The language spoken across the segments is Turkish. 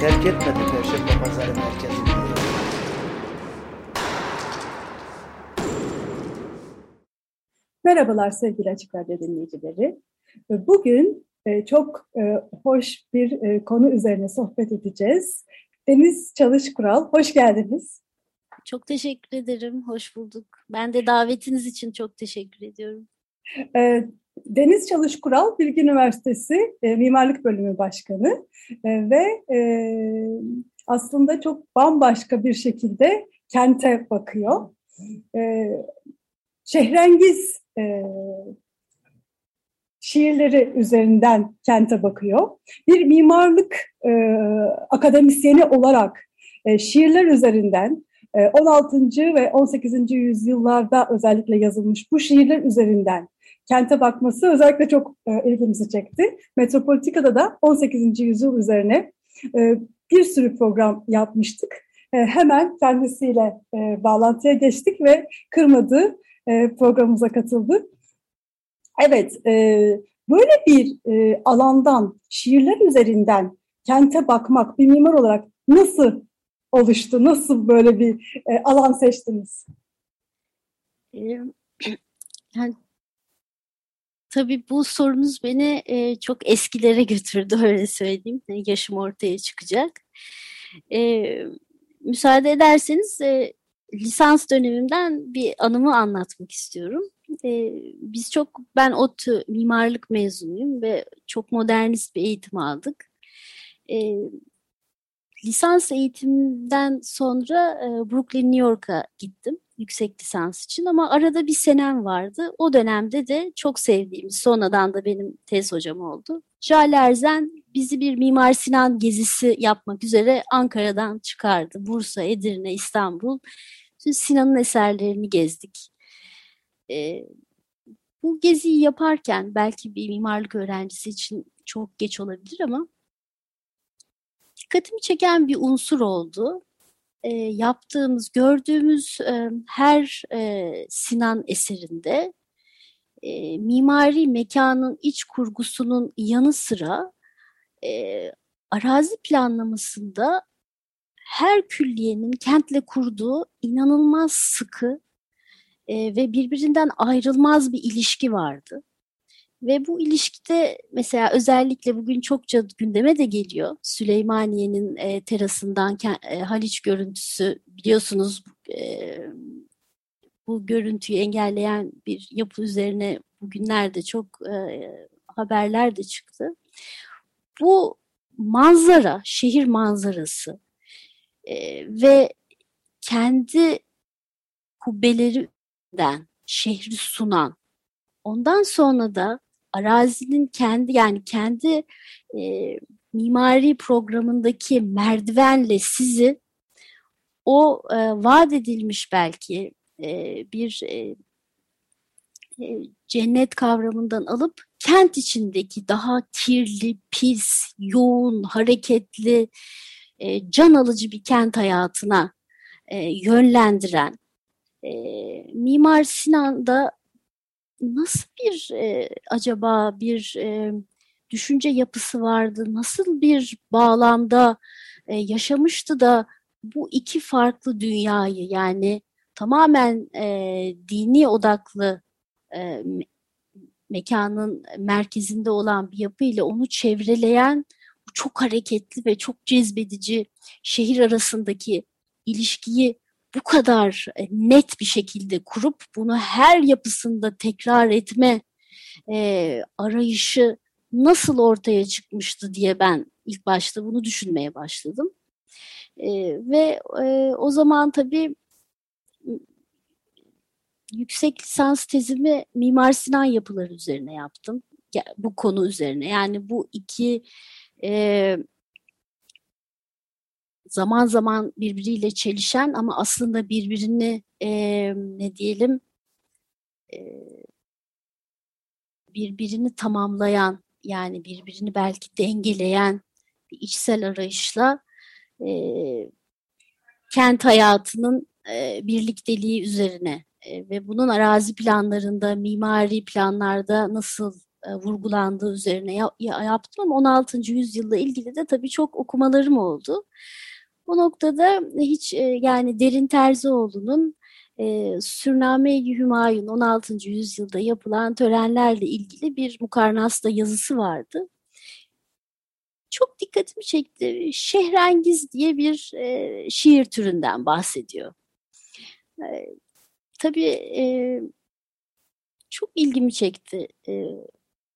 terk etmedi Perşembe Pazarı merkezini. Merhabalar sevgili Açık Radyo dinleyicileri. Bugün e, çok e, hoş bir e, konu üzerine sohbet edeceğiz. Deniz Çalışkural, hoş geldiniz. Çok teşekkür ederim, hoş bulduk. Ben de davetiniz için çok teşekkür ediyorum. Deniz Çalışkural, Bilgi Üniversitesi Mimarlık Bölümü Başkanı ve aslında çok bambaşka bir şekilde kente bakıyor. Şehrengiz e, şiirleri üzerinden kente bakıyor. Bir mimarlık e, akademisyeni olarak e, şiirler üzerinden e, 16. ve 18. yüzyıllarda özellikle yazılmış bu şiirler üzerinden kente bakması özellikle çok e, ilgimizi çekti. Metropolitika'da da 18. yüzyıl üzerine e, bir sürü program yapmıştık. E, hemen kendisiyle e, bağlantıya geçtik ve kırmadığı e, programımıza katıldı. Evet, e, böyle bir e, alandan, şiirler üzerinden kente bakmak bir mimar olarak nasıl oluştu? Nasıl böyle bir alan seçtiniz? Yani, tabii bu sorunuz beni e, çok eskilere götürdü öyle söyleyeyim. Yaşım ortaya çıkacak. E, müsaade ederseniz e, lisans dönemimden bir anımı anlatmak istiyorum. Ee, biz çok, ben ODTÜ mimarlık mezunuyum ve çok modernist bir eğitim aldık. Ee, lisans eğitimden sonra e, Brooklyn, New York'a gittim yüksek lisans için ama arada bir senem vardı. O dönemde de çok sevdiğimiz, sonradan da benim tez hocam oldu. Jale Erzen bizi bir Mimar Sinan gezisi yapmak üzere Ankara'dan çıkardı. Bursa, Edirne, İstanbul. Sinan'ın eserlerini gezdik. E, bu geziyi yaparken belki bir mimarlık öğrencisi için çok geç olabilir ama dikkatimi çeken bir unsur oldu. E, yaptığımız, gördüğümüz e, her e, Sinan eserinde e, mimari mekanın iç kurgusunun yanı sıra e, arazi planlamasında her külliyenin kentle kurduğu inanılmaz sıkı e, ve birbirinden ayrılmaz bir ilişki vardı. Ve bu ilişkide mesela özellikle bugün çokça gündeme de geliyor. Süleymaniye'nin e, terasından e, Haliç görüntüsü biliyorsunuz e, bu görüntüyü engelleyen bir yapı üzerine bugünlerde çok e, haberler de çıktı. Bu manzara, şehir manzarası e, ve kendi kubbelerinden şehri sunan, ondan sonra da arazinin kendi yani kendi e, mimari programındaki merdivenle sizi o e, vaat edilmiş belki e, bir e, e, cennet kavramından alıp kent içindeki daha kirli, pis, yoğun, hareketli, e, can alıcı bir kent hayatına e, yönlendiren e, Mimar Sinan'da nasıl bir e, acaba bir e, düşünce yapısı vardı, nasıl bir bağlamda e, yaşamıştı da bu iki farklı dünyayı yani tamamen e, dini odaklı e, mekanın merkezinde olan bir yapı ile onu çevreleyen çok hareketli ve çok cezbedici şehir arasındaki ilişkiyi bu kadar e, net bir şekilde kurup bunu her yapısında tekrar etme e, arayışı nasıl ortaya çıkmıştı diye ben ilk başta bunu düşünmeye başladım. E, ve e, o zaman tabii yüksek lisans tezimi Mimar Sinan yapıları üzerine yaptım. Bu konu üzerine. Yani bu iki e, zaman zaman birbiriyle çelişen ama aslında birbirini e, ne diyelim e, birbirini tamamlayan yani birbirini belki dengeleyen bir içsel arayışla e, kent hayatının e, birlikteliği üzerine e, ve bunun arazi planlarında, mimari planlarda nasıl e, vurgulandığı üzerine ya, ya, yaptım ama 16. yüzyılla ilgili de tabii çok okumalarım oldu. Bu noktada hiç e, yani Derin Terzioğlu'nun e, Sürname-i Hümayun 16. yüzyılda yapılan törenlerle ilgili bir mukarnasta yazısı vardı. Çok dikkatimi çekti. Şehrengiz diye bir e, şiir türünden bahsediyor. E, tabii e, çok ilgimi çekti. E,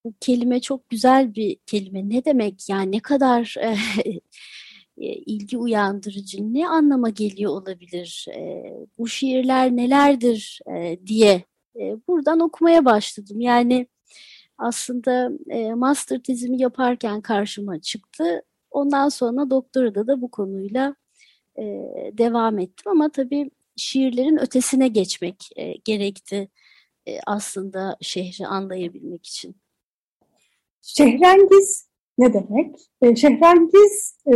bu kelime çok güzel bir kelime. Ne demek yani ne kadar e, ilgi uyandırıcı, ne anlama geliyor olabilir, e, bu şiirler nelerdir e, diye e, buradan okumaya başladım. Yani aslında e, master tezimi yaparken karşıma çıktı. Ondan sonra doktorada da bu konuyla e, devam ettim ama tabii şiirlerin ötesine geçmek e, gerekti e, aslında şehri anlayabilmek için. Şehrengiz ne demek? E, şehrengiz e,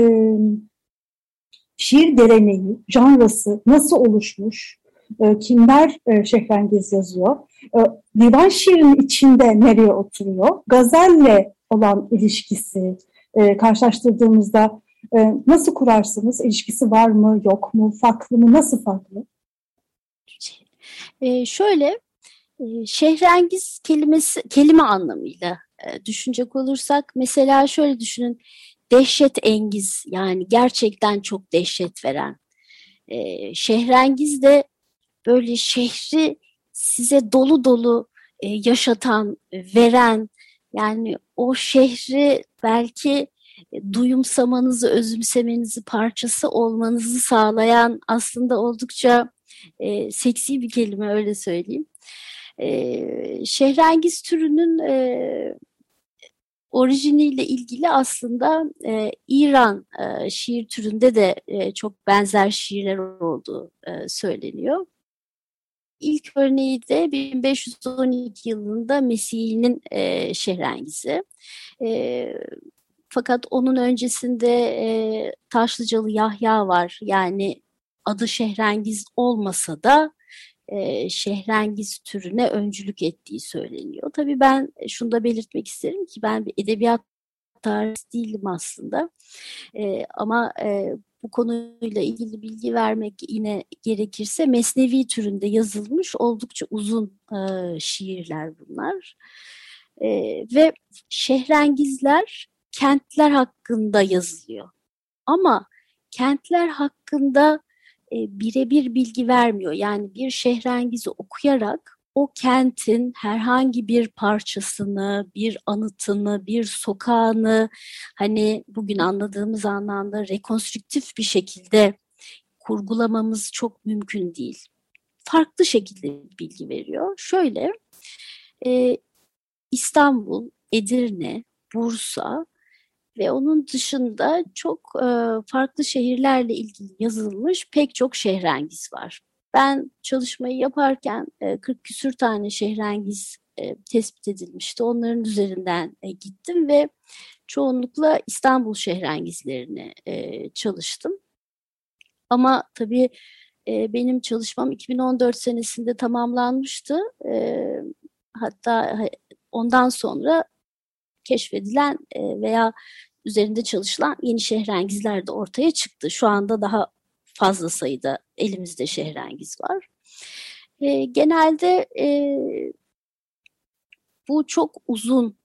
şiir geleneği, janrası nasıl oluşmuş? E, kimler e, şehrengiz yazıyor? E, divan şiirinin içinde nereye oturuyor? Gazelle olan ilişkisi e, karşılaştırdığımızda e, nasıl kurarsınız? İlişkisi var mı, yok mu, farklı mı, nasıl farklı? E, şöyle, e, şehrengiz kelimesi kelime anlamıyla e, düşünecek olursak mesela şöyle düşünün dehşet engiz yani gerçekten çok dehşet veren e, şehrengiz de böyle şehri size dolu dolu e, yaşatan veren yani o şehri belki duyumsamanızı, özümsemenizi, parçası olmanızı sağlayan aslında oldukça e, seksi bir kelime öyle söyleyeyim. E, şehrengiz türünün e, orijiniyle ilgili aslında e, İran e, şiir türünde de e, çok benzer şiirler olduğu e, söyleniyor. İlk örneği de 1512 yılında Mesih'in e, şehrengizi. E, fakat onun öncesinde e, Taşlıcalı Yahya var. Yani adı şehrengiz olmasa da e, şehrengiz türüne öncülük ettiği söyleniyor. Tabii ben şunu da belirtmek isterim ki ben bir edebiyat tarihi değilim aslında. E, ama e, bu konuyla ilgili bilgi vermek yine gerekirse Mesnevi türünde yazılmış oldukça uzun e, şiirler bunlar. E, ve şehrengizler kentler hakkında yazılıyor. Ama kentler hakkında birebir bilgi vermiyor. Yani bir şehrengizi okuyarak o kentin herhangi bir parçasını, bir anıtını, bir sokağını hani bugün anladığımız anlamda rekonstrüktif bir şekilde kurgulamamız çok mümkün değil. Farklı şekilde bilgi veriyor. Şöyle e, İstanbul, Edirne, Bursa ve onun dışında çok e, farklı şehirlerle ilgili yazılmış pek çok şehrengiz var. Ben çalışmayı yaparken e, 40 küsür tane şehrengiz e, tespit edilmişti. Onların üzerinden e, gittim ve çoğunlukla İstanbul şehrengizlerini e, çalıştım. Ama tabii e, benim çalışmam 2014 senesinde tamamlanmıştı. E, hatta ondan sonra keşfedilen e, veya üzerinde çalışılan yeni şehrengizler de ortaya çıktı. Şu anda daha fazla sayıda elimizde şehrengiz var. E, genelde e, bu çok uzun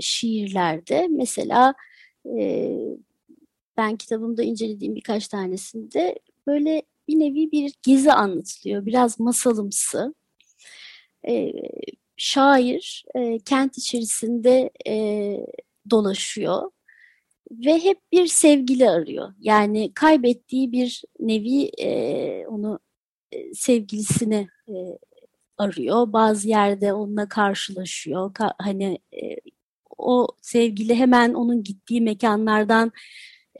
şiirlerde mesela ben kitabımda incelediğim birkaç tanesinde böyle bir nevi bir gezi anlatılıyor. Biraz masalımsı. E, şair e, kent içerisinde e, dolaşıyor ve hep bir sevgili arıyor. Yani kaybettiği bir nevi e, onu e, sevgilisini e, arıyor. Bazı yerde onunla karşılaşıyor. Ka hani e, o sevgili hemen onun gittiği mekanlardan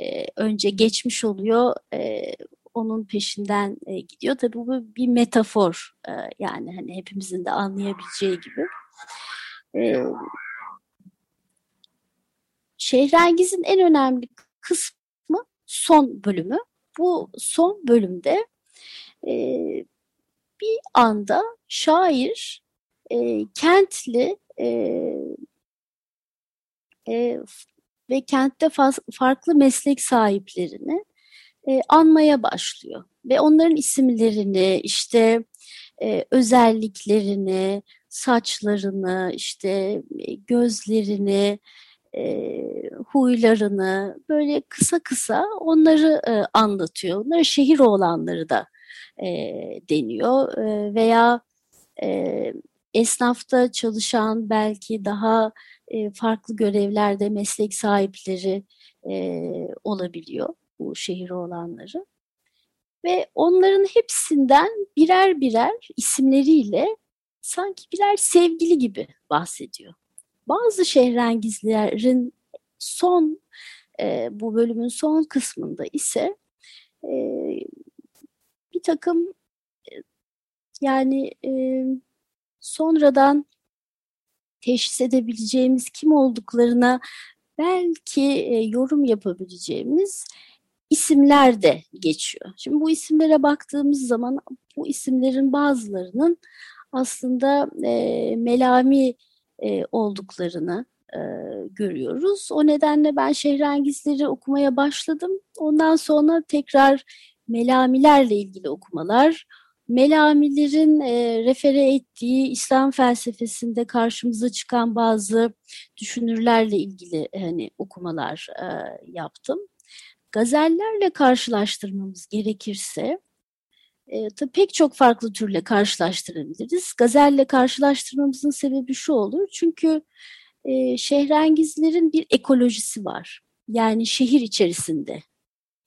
e, önce geçmiş oluyor, e, onun peşinden e, gidiyor. Tabii bu bir metafor e, yani hani hepimizin de anlayabileceği gibi. E, Şehrengiz'in en önemli kısmı son bölümü. Bu son bölümde e, bir anda şair e, kentli e, e, ve kentte farklı meslek sahiplerini e, anmaya başlıyor. Ve onların isimlerini, işte e, özelliklerini, saçlarını, işte e, gözlerini, e, huylarını böyle kısa kısa onları e, anlatıyor. Onları şehir oğlanları da e, deniyor e, veya e, esnafta çalışan belki daha e, farklı görevlerde meslek sahipleri e, olabiliyor bu şehir oğlanları. Ve onların hepsinden birer birer isimleriyle sanki birer sevgili gibi bahsediyor. Bazı şehrengizlerin son e, bu bölümün son kısmında ise e, bir takım e, yani e, sonradan teşhis edebileceğimiz kim olduklarına belki e, yorum yapabileceğimiz isimler de geçiyor. Şimdi bu isimlere baktığımız zaman bu isimlerin bazılarının aslında e, melami e, olduklarını e, görüyoruz. O nedenle ben Şehrengizleri okumaya başladım. Ondan sonra tekrar melamilerle ilgili okumalar, Melamilerin e, refere ettiği İslam felsefesinde karşımıza çıkan bazı düşünürlerle ilgili hani okumalar e, yaptım. Gazellerle karşılaştırmamız gerekirse e, tabii pek çok farklı türle karşılaştırabiliriz. Gazelle karşılaştırmamızın sebebi şu olur. Çünkü e, şehrengizlerin bir ekolojisi var. Yani şehir içerisinde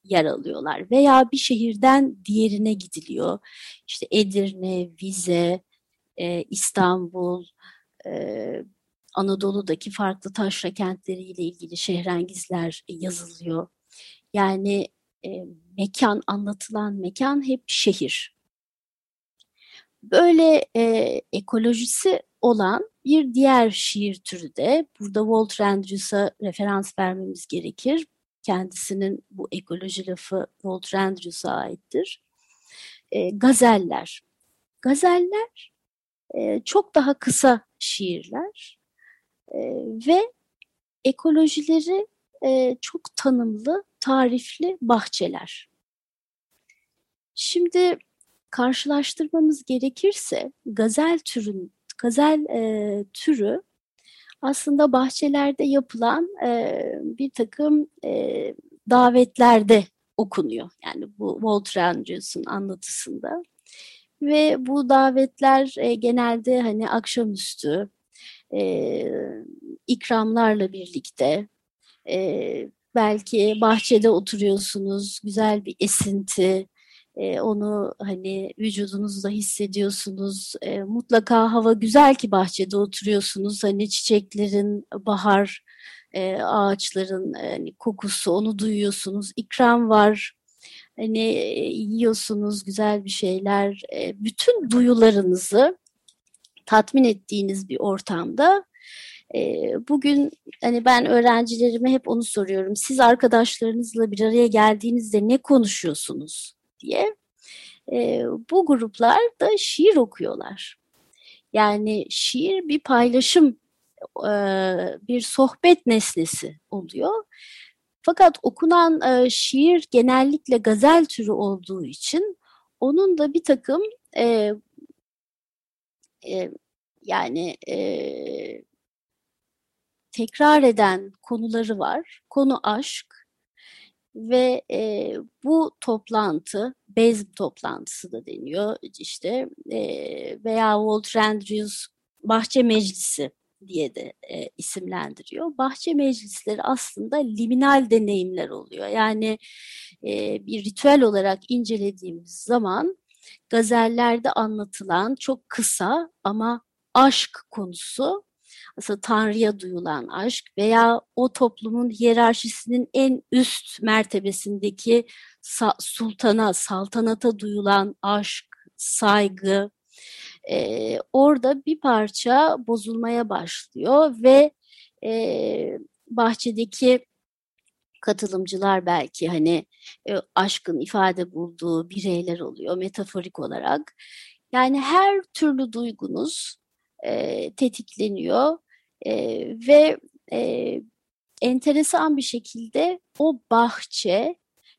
yer alıyorlar veya bir şehirden diğerine gidiliyor. İşte Edirne, Vize, e, İstanbul, e, Anadolu'daki farklı taşra kentleriyle ilgili şehrengizler yazılıyor. Yani e, mekan, anlatılan mekan hep şehir. Böyle e, ekolojisi olan bir diğer şiir türü de burada Walter Andrews'a referans vermemiz gerekir. Kendisinin bu ekoloji lafı Walter Andrews'a aittir. E, gazeller. Gazeller e, çok daha kısa şiirler e, ve ekolojileri e, çok tanımlı, tarifli bahçeler. Şimdi karşılaştırmamız gerekirse gazel türün gazel e, türü aslında bahçelerde yapılan e, bir takım e, davetlerde okunuyor. Yani bu Walter Andrews'un anlatısında. Ve bu davetler e, genelde hani akşamüstü e, ikramlarla birlikte e, belki bahçede oturuyorsunuz, güzel bir esinti, e, onu hani vücudunuzda hissediyorsunuz. E, mutlaka hava güzel ki bahçede oturuyorsunuz. Hani çiçeklerin bahar, e, ağaçların hani kokusu onu duyuyorsunuz. İkram var. Hani yiyorsunuz güzel bir şeyler. E, bütün duyularınızı tatmin ettiğiniz bir ortamda bugün hani ben öğrencilerime hep onu soruyorum. Siz arkadaşlarınızla bir araya geldiğinizde ne konuşuyorsunuz diye. E, bu gruplar da şiir okuyorlar. Yani şiir bir paylaşım, e, bir sohbet nesnesi oluyor. Fakat okunan e, şiir genellikle gazel türü olduğu için onun da bir takım e, e, yani e, tekrar eden konuları var. Konu aşk ve e, bu toplantı, Bezm toplantısı da deniyor işte e, veya Walter Andrews Bahçe Meclisi diye de e, isimlendiriyor. Bahçe meclisleri aslında liminal deneyimler oluyor. Yani e, bir ritüel olarak incelediğimiz zaman gazellerde anlatılan çok kısa ama aşk konusu aslında Tanrı'ya duyulan aşk veya o toplumun hiyerarşisinin en üst mertebesindeki sultana, saltanata duyulan aşk, saygı e, orada bir parça bozulmaya başlıyor ve e, bahçedeki katılımcılar belki hani e, aşkın ifade bulduğu bireyler oluyor metaforik olarak. Yani her türlü duygunuz e, tetikleniyor e, ve e, enteresan bir şekilde o bahçe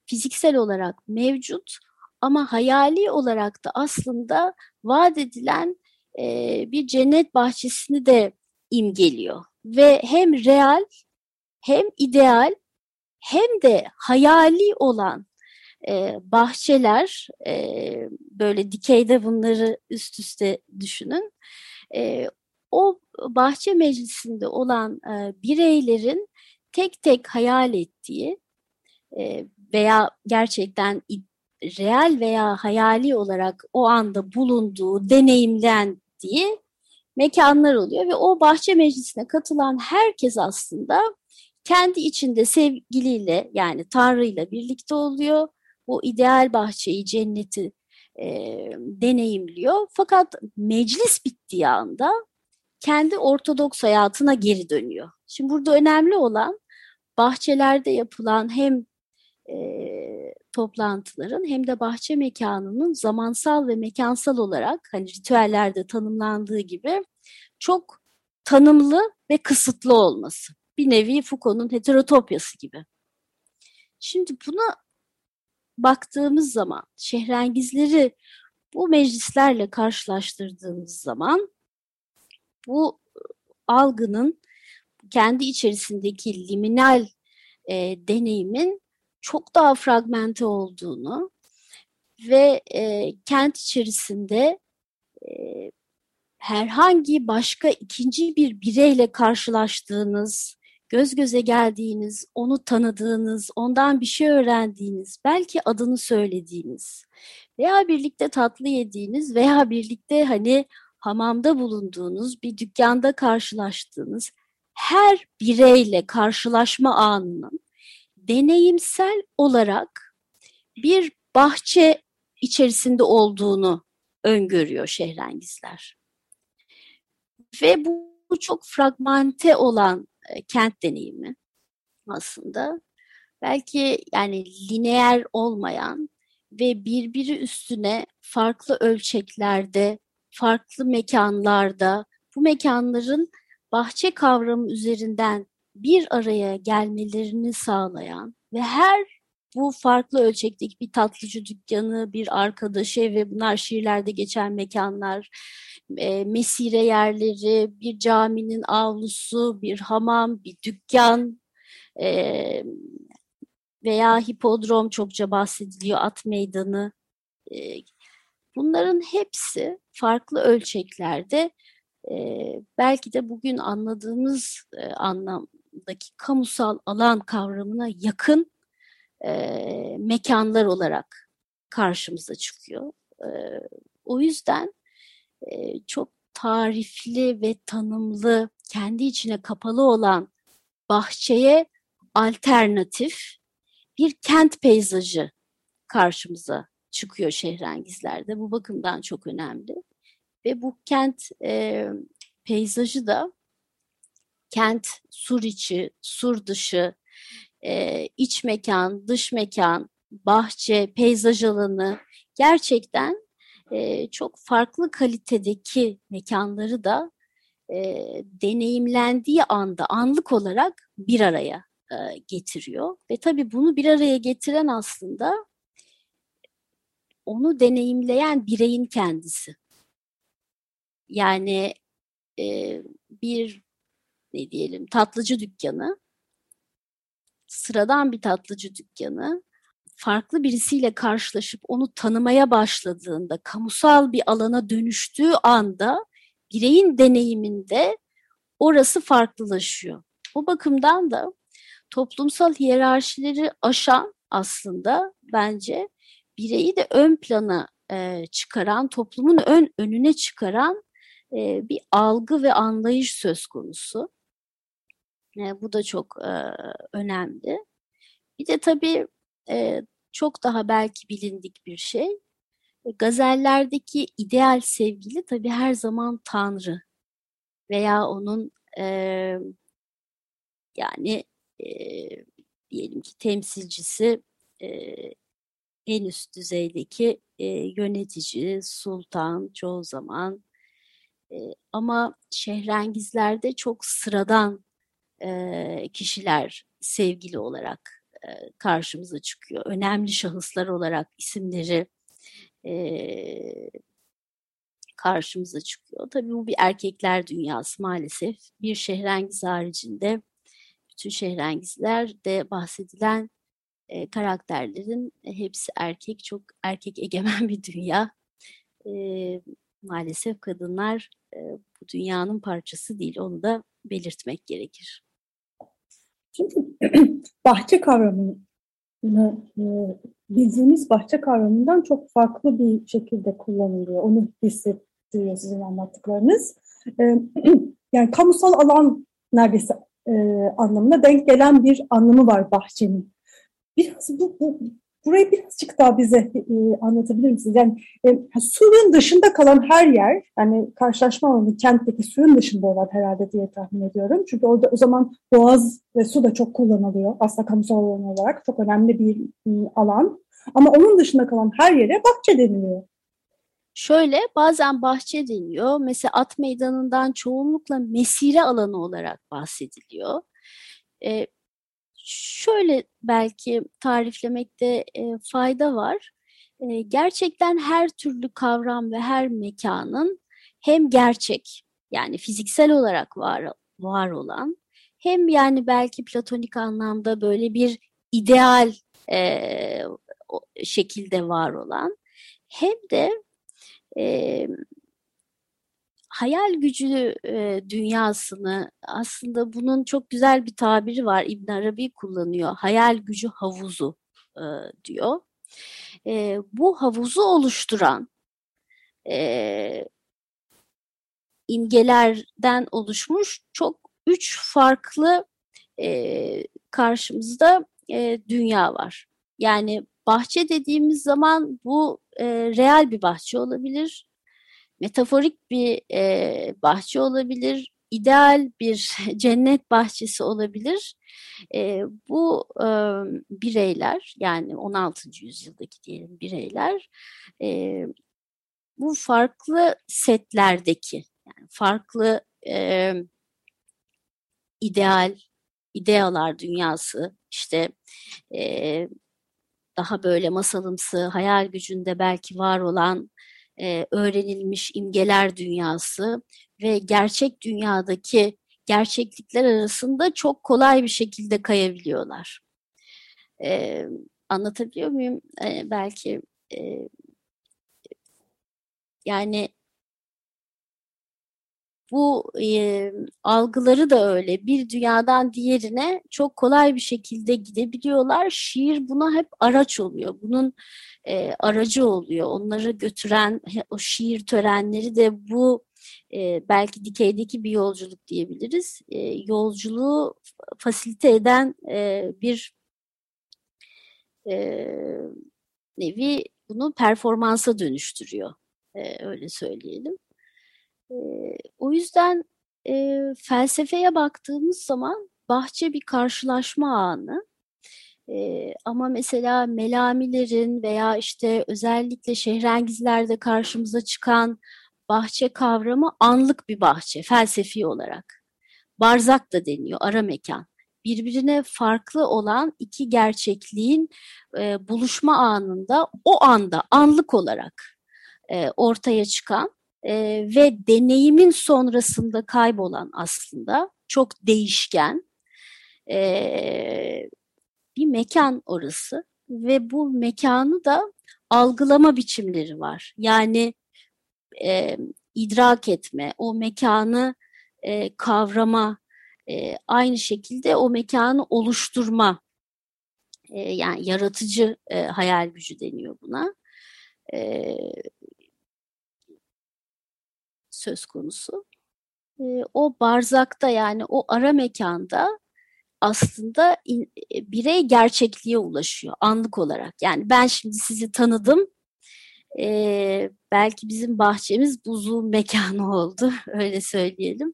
fiziksel olarak mevcut ama hayali olarak da aslında vaat edilen e, bir cennet bahçesini de imgeliyor. Ve hem real hem ideal hem de hayali olan e, bahçeler e, böyle dikeyde bunları üst üste düşünün. E, o bahçe meclisinde olan e, bireylerin tek tek hayal ettiği e, veya gerçekten real veya hayali olarak o anda bulunduğu, deneyimlendiği mekanlar oluyor ve o bahçe meclisine katılan herkes aslında kendi içinde sevgiliyle yani Tanrı'yla birlikte oluyor. O ideal bahçeyi, cenneti e, deneyimliyor. Fakat meclis bittiği anda kendi ortodoks hayatına geri dönüyor. Şimdi burada önemli olan bahçelerde yapılan hem e, toplantıların hem de bahçe mekanının zamansal ve mekansal olarak hani ritüellerde tanımlandığı gibi çok tanımlı ve kısıtlı olması. Bir nevi Foucault'un heterotopyası gibi. Şimdi buna baktığımız zaman şehrengizleri bu meclislerle karşılaştırdığımız zaman bu algının kendi içerisindeki liminal e, deneyimin çok daha fragmente olduğunu ve e, kent içerisinde e, herhangi başka ikinci bir bireyle karşılaştığınız, göz göze geldiğiniz, onu tanıdığınız, ondan bir şey öğrendiğiniz, belki adını söylediğiniz veya birlikte tatlı yediğiniz veya birlikte hani hamamda bulunduğunuz, bir dükkanda karşılaştığınız her bireyle karşılaşma anının deneyimsel olarak bir bahçe içerisinde olduğunu öngörüyor Şehrengizler. Ve bu çok fragmente olan e, kent deneyimi aslında. Belki yani lineer olmayan ve birbiri üstüne farklı ölçeklerde, farklı mekanlarda bu mekanların bahçe kavramı üzerinden bir araya gelmelerini sağlayan ve her bu farklı ölçekteki bir tatlıcı dükkanı, bir arkadaşı ve bunlar şiirlerde geçen mekanlar, e, mesire yerleri, bir caminin avlusu, bir hamam, bir dükkan e, veya hipodrom çokça bahsediliyor, at meydanı. E, bunların hepsi farklı ölçeklerde e, belki de bugün anladığımız e, anlam daki kamusal alan kavramına yakın e, mekanlar olarak karşımıza çıkıyor. E, o yüzden e, çok tarifli ve tanımlı, kendi içine kapalı olan bahçeye alternatif bir kent peyzajı karşımıza çıkıyor Şehrengizler'de. Bu bakımdan çok önemli. Ve bu kent e, peyzajı da kent sur içi, sur dışı, e, iç mekan, dış mekan, bahçe, peyzaj alanı gerçekten e, çok farklı kalitedeki mekanları da e, deneyimlendiği anda anlık olarak bir araya e, getiriyor. Ve tabii bunu bir araya getiren aslında onu deneyimleyen bireyin kendisi. Yani e, bir ne diyelim tatlıcı dükkanı, sıradan bir tatlıcı dükkanı farklı birisiyle karşılaşıp onu tanımaya başladığında, kamusal bir alana dönüştüğü anda bireyin deneyiminde orası farklılaşıyor. O bakımdan da toplumsal hiyerarşileri aşan aslında bence bireyi de ön plana e, çıkaran, toplumun ön önüne çıkaran e, bir algı ve anlayış söz konusu. E, bu da çok e, önemli. Bir de tabii e, çok daha belki bilindik bir şey. E, gazellerdeki ideal sevgili tabii her zaman Tanrı veya onun e, yani e, diyelim ki temsilcisi e, en üst düzeydeki e, yönetici, sultan çoğu zaman e, ama şehrengizlerde çok sıradan kişiler sevgili olarak karşımıza çıkıyor. Önemli şahıslar olarak isimleri karşımıza çıkıyor. Tabii bu bir erkekler dünyası maalesef. Bir şehrengiz haricinde bütün şehrengizlerde bahsedilen e, karakterlerin hepsi erkek, çok erkek egemen bir dünya. Maalesef kadınlar bu dünyanın parçası değil, onu da belirtmek gerekir. Çünkü bahçe kavramını e, bildiğimiz bahçe kavramından çok farklı bir şekilde kullanılıyor. Onu hissettiriyor sizin anlattıklarınız. E, yani kamusal alan neredeyse e, anlamına denk gelen bir anlamı var bahçenin. Biraz bu, bu burayı birazcık daha bize e, anlatabilir misiniz? Yani e, suyun dışında kalan her yer, yani karşılaşma alanı kentteki suyun dışında olan herhalde diye tahmin ediyorum. Çünkü orada o zaman boğaz ve su da çok kullanılıyor. Aslında kamusal alan olarak çok önemli bir e, alan. Ama onun dışında kalan her yere bahçe deniliyor. Şöyle bazen bahçe deniyor. Mesela at meydanından çoğunlukla mesire alanı olarak bahsediliyor. E, şöyle belki tariflemekte e, fayda var. E, gerçekten her türlü kavram ve her mekanın hem gerçek yani fiziksel olarak var, var olan hem yani belki platonik anlamda böyle bir ideal e, şekilde var olan hem de e, hayal gücü e, dünyasını aslında bunun çok güzel bir tabiri var İbn Arabi kullanıyor. Hayal gücü havuzu e, diyor. E, bu havuzu oluşturan e, imgelerden oluşmuş çok üç farklı e, karşımızda e, dünya var. Yani bahçe dediğimiz zaman bu e, real bir bahçe olabilir, metaforik bir e, bahçe olabilir, ideal bir cennet bahçesi olabilir. E, bu e, bireyler yani 16. yüzyıldaki diyelim bireyler e, bu farklı setlerdeki yani farklı e, ideal idealar dünyası işte e, daha böyle masalımsı hayal gücünde belki var olan e, öğrenilmiş imgeler dünyası ve gerçek dünyadaki gerçeklikler arasında çok kolay bir şekilde kayabiliyorlar. E, anlatabiliyor muyum? E, belki e, yani bu e, algıları da öyle bir dünyadan diğerine çok kolay bir şekilde gidebiliyorlar. Şiir buna hep araç oluyor. Bunun e, aracı oluyor. Onları götüren o şiir törenleri de bu e, belki dikeydeki bir yolculuk diyebiliriz. E, yolculuğu fasilite eden e, bir e, nevi bunu performansa dönüştürüyor. E, öyle söyleyelim. O yüzden e, felsefeye baktığımız zaman bahçe bir karşılaşma anı. Ee, ama mesela melamilerin veya işte özellikle şehrengizlerde karşımıza çıkan bahçe kavramı anlık bir bahçe felsefi olarak. Barzak da deniyor, ara mekan. Birbirine farklı olan iki gerçekliğin e, buluşma anında o anda anlık olarak e, ortaya çıkan e, ve deneyimin sonrasında kaybolan aslında çok değişken e, bir mekan orası ve bu mekanı da algılama biçimleri var. Yani e, idrak etme, o mekanı e, kavrama, e, aynı şekilde o mekanı oluşturma, e, yani yaratıcı e, hayal gücü deniyor buna. E, söz konusu. E, o barzakta yani o ara mekanda aslında in, e, birey gerçekliğe ulaşıyor anlık olarak. Yani ben şimdi sizi tanıdım. E, belki bizim bahçemiz buzluğun mekanı oldu öyle söyleyelim.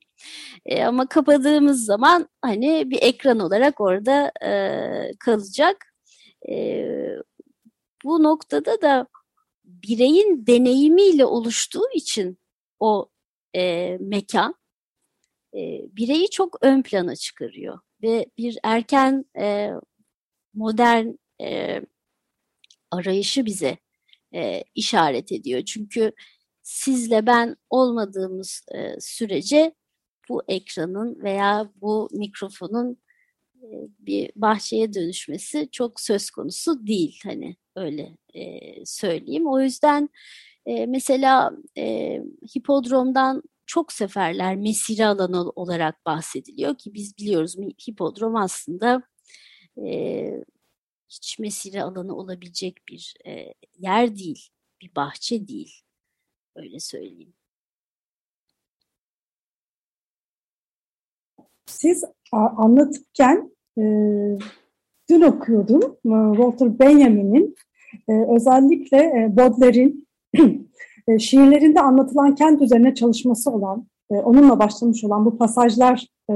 E, ama kapadığımız zaman hani bir ekran olarak orada e, kalacak. E, bu noktada da bireyin deneyimiyle oluştuğu için o e, mekan e, bireyi çok ön plana çıkarıyor ve bir erken e, modern e, arayışı bize e, işaret ediyor. Çünkü sizle ben olmadığımız e, sürece bu ekranın veya bu mikrofonun e, bir bahçeye dönüşmesi çok söz konusu değil hani öyle e, söyleyeyim. O yüzden e, mesela e, hipodromdan çok seferler mesire alanı olarak bahsediliyor ki biz biliyoruz hipodrom aslında e, hiç mesire alanı olabilecek bir e, yer değil, bir bahçe değil. Öyle söyleyeyim. Siz anlatırken e, dün okuyordum e, Walter Benjamin'in e, özellikle e, Baudelaire'in şiirlerinde anlatılan kent üzerine çalışması olan, e, onunla başlamış olan bu pasajlar e,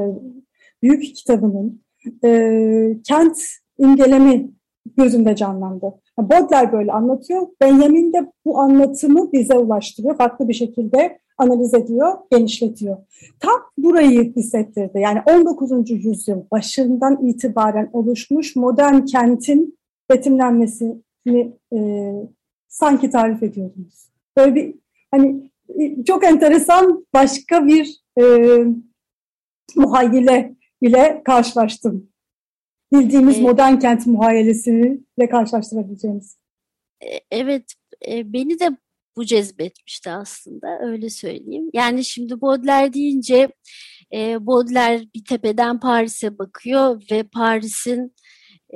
büyük kitabının e, kent imgelemi gözünde canlandı. Baudelaire böyle anlatıyor. Benjamin de bu anlatımı bize ulaştırıyor. Farklı bir şekilde analiz ediyor, genişletiyor. Tam burayı hissettirdi. Yani 19. yüzyıl başından itibaren oluşmuş modern kentin betimlenmesini e, sanki tarif ediyordunuz. Böyle bir hani çok enteresan başka bir e, muhayyile ile karşılaştım. Bildiğimiz evet. modern kent muhayyilesiyle karşılaştırabileceğimiz. E, evet, e, beni de bu cezbetmişti aslında öyle söyleyeyim. Yani şimdi Baudelaire deyince e, Baudelaire bir tepeden Paris'e bakıyor ve Paris'in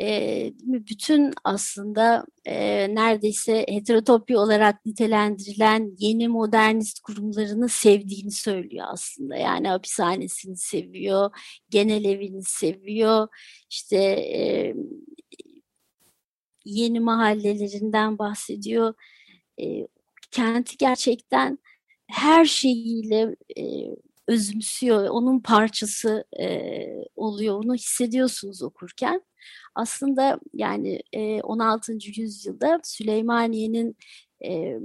e, bütün aslında e, neredeyse heterotopi olarak nitelendirilen yeni modernist kurumlarını sevdiğini söylüyor aslında. Yani hapishanesini seviyor, genel evini seviyor, işte e, yeni mahallelerinden bahsediyor. E, kenti gerçekten her şeyiyle e, özümsüyor, onun parçası e, oluyor, onu hissediyorsunuz okurken. Aslında yani e, 16. yüzyılda Süleymaniye'nin e,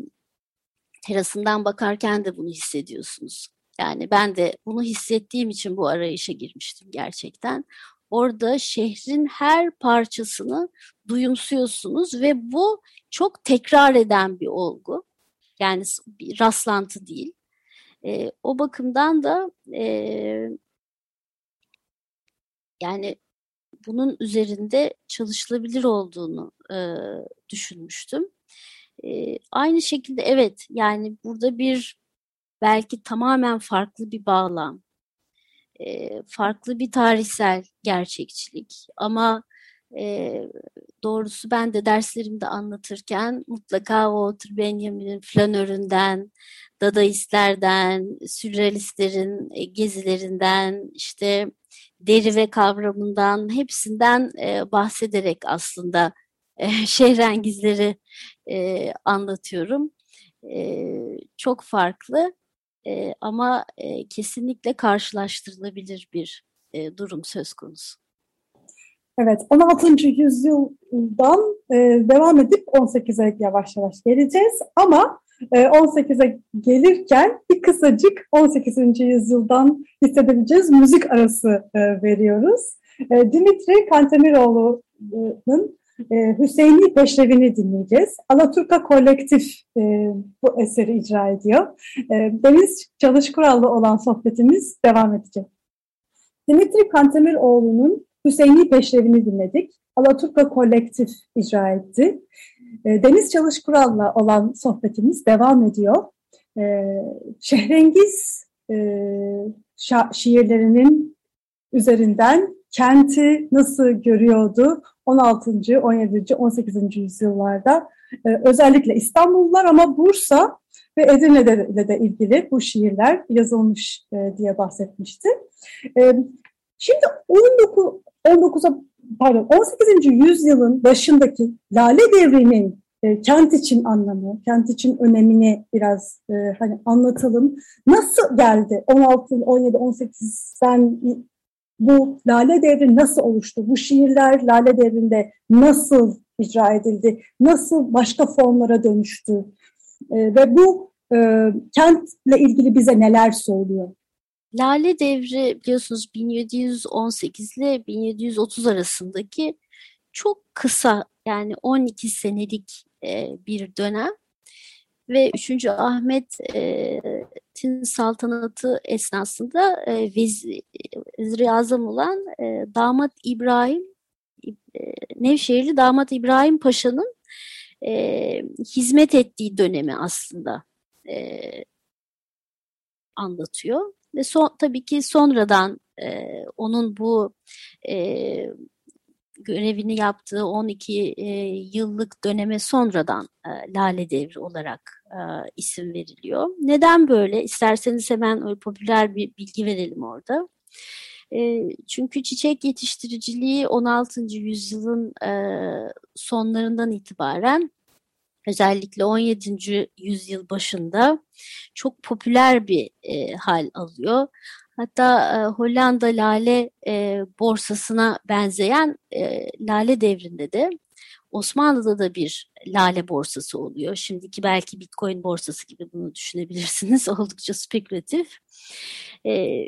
terasından bakarken de bunu hissediyorsunuz. Yani ben de bunu hissettiğim için bu arayışa girmiştim gerçekten. Orada şehrin her parçasını duyumsuyorsunuz ve bu çok tekrar eden bir olgu. Yani bir rastlantı değil. E, o bakımdan da e, yani bunun üzerinde çalışılabilir olduğunu e, düşünmüştüm. E, aynı şekilde evet yani burada bir belki tamamen farklı bir bağlam, e, farklı bir tarihsel gerçekçilik ama e, doğrusu ben de derslerimde anlatırken mutlaka Walter Benjamin'in flanöründen, dadaistlerden, sürrealistlerin e, gezilerinden, işte deri ve kavramından hepsinden e, bahsederek aslında e, şehrengizleri e, anlatıyorum. E, çok farklı e, ama e, kesinlikle karşılaştırılabilir bir e, durum söz konusu. Evet, 16. yüzyıldan e, devam edip 18'e yavaş yavaş geleceğiz ama e, 18'e gelirken bir kısacık 18. yüzyıldan hissedebileceğiz müzik arası e, veriyoruz. E, Dimitri Kantemiroğlu'nun e, Hüseyin'i Peşrevini dinleyeceğiz. Alaturka Kolektif e, bu eseri icra ediyor. E, Deniz Çalışkurallı olan sohbetimiz devam edecek. Dimitri Kantemiroğlu'nun Hüseyin'i Peşrevini dinledik. Alaturka Kolektif icra etti. E, Deniz Çalışkural'la olan sohbetimiz devam ediyor. E, Şehrengiz e, şiirlerinin üzerinden kenti nasıl görüyordu 16. 17. 18. yüzyıllarda özellikle İstanbullular ama Bursa ve Edirne'de de ilgili bu şiirler yazılmış e, diye bahsetmişti. E, şimdi 19 19'a pardon 18. yüzyılın başındaki Lale Devri'nin e, kent için anlamı, kent için önemini biraz e, hani anlatalım. Nasıl geldi 16, 17, 18'den bu Lale Devri nasıl oluştu? Bu şiirler Lale Devri'nde nasıl icra edildi? Nasıl başka formlara dönüştü? E, ve bu e, kentle ilgili bize neler söylüyor? Lale Devri biliyorsunuz 1718 ile 1730 arasındaki çok kısa yani 12 senelik e, bir dönem ve 3. Ahmet'in saltanatı esnasında e, vezir azam olan e, damat İbrahim e, Nevşehirli damat İbrahim Paşa'nın e, hizmet ettiği dönemi aslında e, anlatıyor. Ve son, tabii ki sonradan e, onun bu e, görevini yaptığı 12 e, yıllık döneme sonradan e, Lale Devri olarak e, isim veriliyor. Neden böyle? İsterseniz hemen öyle popüler bir bilgi verelim orada. E, çünkü çiçek yetiştiriciliği 16. yüzyılın e, sonlarından itibaren özellikle 17. yüzyıl başında çok popüler bir e, hal alıyor. Hatta e, Hollanda lale e, borsasına benzeyen e, lale devrinde de Osmanlı'da da bir lale borsası oluyor. Şimdiki belki Bitcoin borsası gibi bunu düşünebilirsiniz. Oldukça spekülatif. E,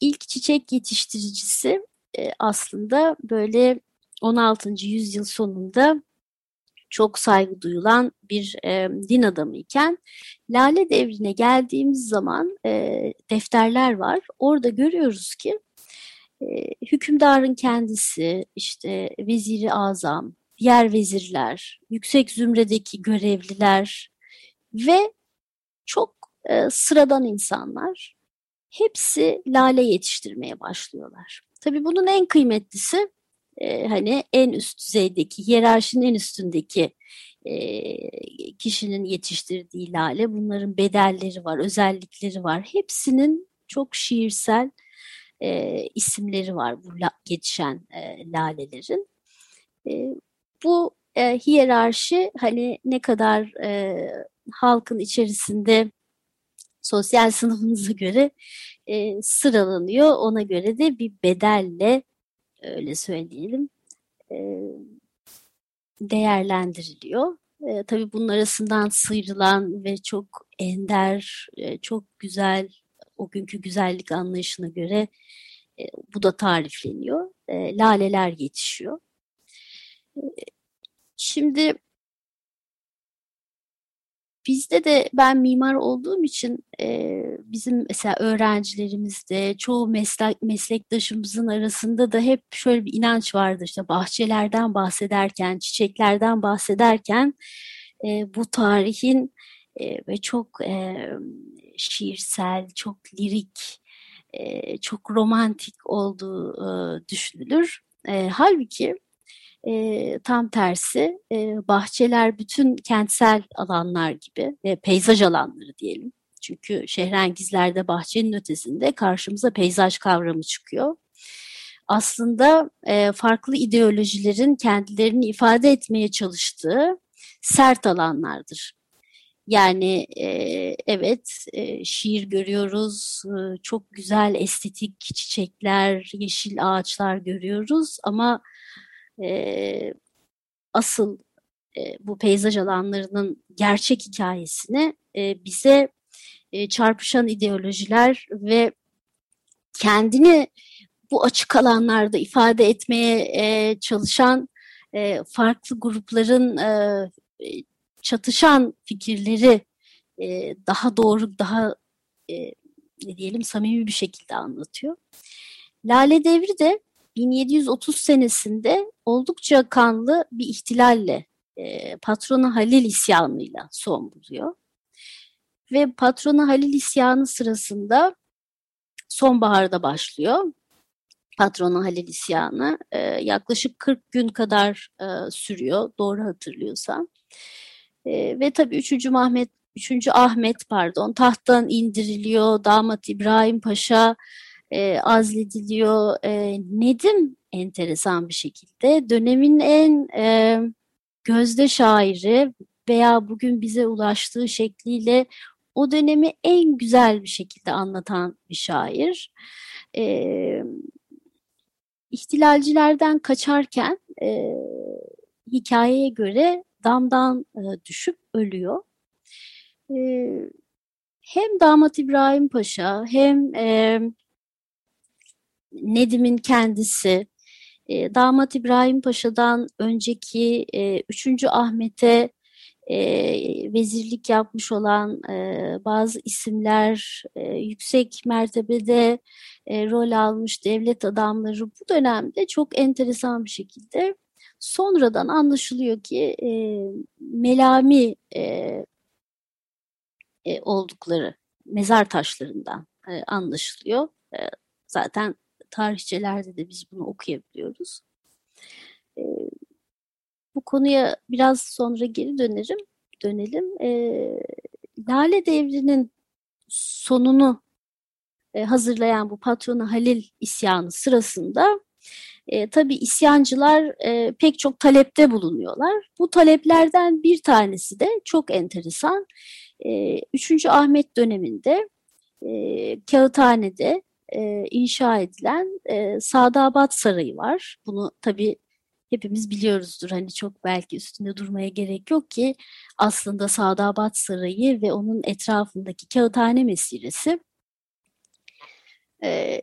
ilk çiçek yetiştiricisi e, aslında böyle 16. yüzyıl sonunda çok saygı duyulan bir e, din adamı iken Lale devrine geldiğimiz zaman e, defterler var. Orada görüyoruz ki e, hükümdarın kendisi, işte veziri azam, diğer vezirler, yüksek zümredeki görevliler ve çok e, sıradan insanlar hepsi lale yetiştirmeye başlıyorlar. Tabii bunun en kıymetlisi hani en üst düzeydeki, hiyerarşinin en üstündeki e, kişinin yetiştirdiği lale. Bunların bedelleri var, özellikleri var. Hepsinin çok şiirsel e, isimleri var bu la, geçen e, lalelerin. E, bu e, hiyerarşi hani ne kadar e, halkın içerisinde sosyal sınıfınıza göre e, sıralanıyor. Ona göre de bir bedelle öyle söyleyelim değerlendiriliyor. E, tabii bunun arasından sıyrılan ve çok ender, çok güzel, o günkü güzellik anlayışına göre bu da tarifleniyor. Laleler yetişiyor. Şimdi Bizde de ben mimar olduğum için e, bizim mesela öğrencilerimizde çoğu meslek, meslektaşımızın arasında da hep şöyle bir inanç vardır. İşte bahçelerden bahsederken, çiçeklerden bahsederken e, bu tarihin e, ve çok e, şiirsel, çok lirik, e, çok romantik olduğu e, düşünülür. E, halbuki e, tam tersi e, bahçeler bütün kentsel alanlar gibi ve peyzaj alanları diyelim. Çünkü şehrengizlerde bahçenin ötesinde karşımıza peyzaj kavramı çıkıyor. Aslında e, farklı ideolojilerin kendilerini ifade etmeye çalıştığı sert alanlardır. Yani e, evet e, şiir görüyoruz, e, çok güzel estetik çiçekler, yeşil ağaçlar görüyoruz ama e, asıl e, bu peyzaj alanlarının gerçek hikayesini e, bize e, çarpışan ideolojiler ve kendini bu açık alanlarda ifade etmeye e, çalışan e, farklı grupların e, çatışan fikirleri e, daha doğru, daha e, ne diyelim samimi bir şekilde anlatıyor. Lale Devri de 1730 senesinde oldukça kanlı bir ihtilalle e, patronu Halil isyanıyla son buluyor. Ve patronu Halil isyanı sırasında sonbaharda başlıyor. Patronu Halil isyanı e, yaklaşık 40 gün kadar e, sürüyor doğru hatırlıyorsam. E, ve tabii 3. Mahmet 3. Ahmet pardon tahttan indiriliyor. Damat İbrahim Paşa e, azlediliyor. E, Nedim enteresan bir şekilde dönemin en e, gözde şairi veya bugün bize ulaştığı şekliyle o dönemi en güzel bir şekilde anlatan bir şair. E, ihtilalcilerden kaçarken e, hikayeye göre damdan e, düşüp ölüyor. E, hem Damat İbrahim Paşa hem e, Nedim'in kendisi e, Damat İbrahim Paşa'dan önceki e, 3. Ahmet'e e, vezirlik yapmış olan e, bazı isimler e, yüksek mertebede e, rol almış devlet adamları bu dönemde çok enteresan bir şekilde sonradan anlaşılıyor ki e, melami e, e, oldukları mezar taşlarından e, anlaşılıyor. E, zaten tarihçelerde de biz bunu okuyabiliyoruz. E, bu konuya biraz sonra geri dönerim, dönelim. E, Lale Devri'nin sonunu e, hazırlayan bu patronu Halil isyanı sırasında e, tabii isyancılar e, pek çok talepte bulunuyorlar. Bu taleplerden bir tanesi de çok enteresan. E, 3. Ahmet döneminde e, Kağıthane'de e, inşa edilen e, Sadabat Sarayı var. Bunu tabii hepimiz biliyoruzdur. Hani çok belki üstünde durmaya gerek yok ki aslında Sadabat Sarayı ve onun etrafındaki Kağıthane Mesiresi e,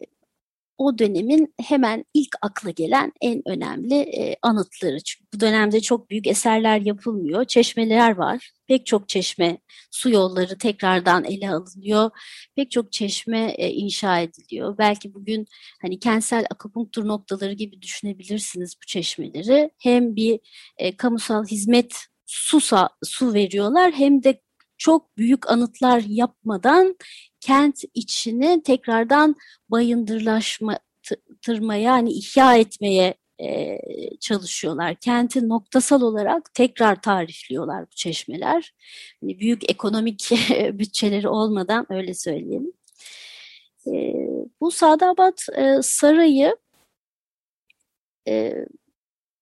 o dönemin hemen ilk akla gelen en önemli e, anıtları. Çünkü bu dönemde çok büyük eserler yapılmıyor. Çeşmeler var. Pek çok çeşme, su yolları tekrardan ele alınıyor. Pek çok çeşme e, inşa ediliyor. Belki bugün hani kentsel akupunktur noktaları gibi düşünebilirsiniz bu çeşmeleri. Hem bir e, kamusal hizmet su, su veriyorlar hem de çok büyük anıtlar yapmadan kent içini tekrardan bayındırlaştırmaya yani ihya etmeye e, çalışıyorlar. Kenti noktasal olarak tekrar tarifliyorlar bu çeşmeler. Yani büyük ekonomik bütçeleri olmadan öyle söyleyelim. E, bu Sadabat e, Sarayı e,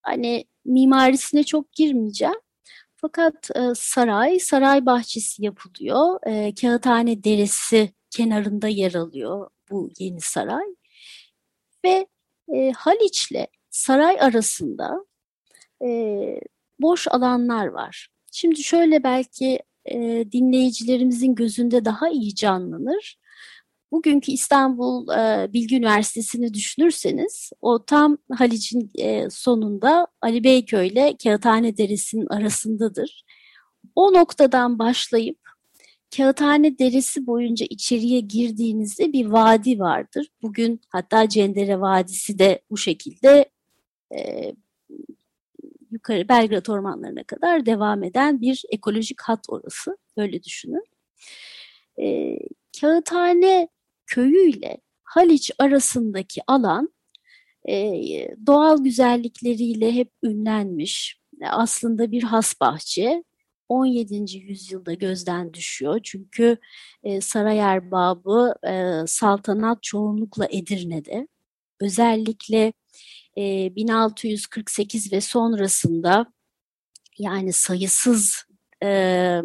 hani mimarisine çok girmeyeceğim. Fakat e, saray, saray bahçesi yapılıyor. E, Kağıthane Deresi kenarında yer alıyor bu yeni saray. Ve e, Haliç'le saray arasında e, boş alanlar var. Şimdi şöyle belki e, dinleyicilerimizin gözünde daha iyi canlanır. Bugünkü İstanbul e, Bilgi Üniversitesi'ni düşünürseniz o tam Haliç'in e, sonunda Ali Beyköy ile Kağıthane Deresi'nin arasındadır. O noktadan başlayıp Kağıthane Deresi boyunca içeriye girdiğinizde bir vadi vardır. Bugün hatta Cendere Vadisi de bu şekilde e, yukarı Belgrad ormanlarına kadar devam eden bir ekolojik hat orası. Öyle düşünün. E, Kağıthane köyüyle Haliç arasındaki alan e, doğal güzellikleriyle hep ünlenmiş. Aslında bir has bahçe. 17. yüzyılda gözden düşüyor. Çünkü e, saray erbabı e, saltanat çoğunlukla Edirne'de. Özellikle e, 1648 ve sonrasında yani sayısız e,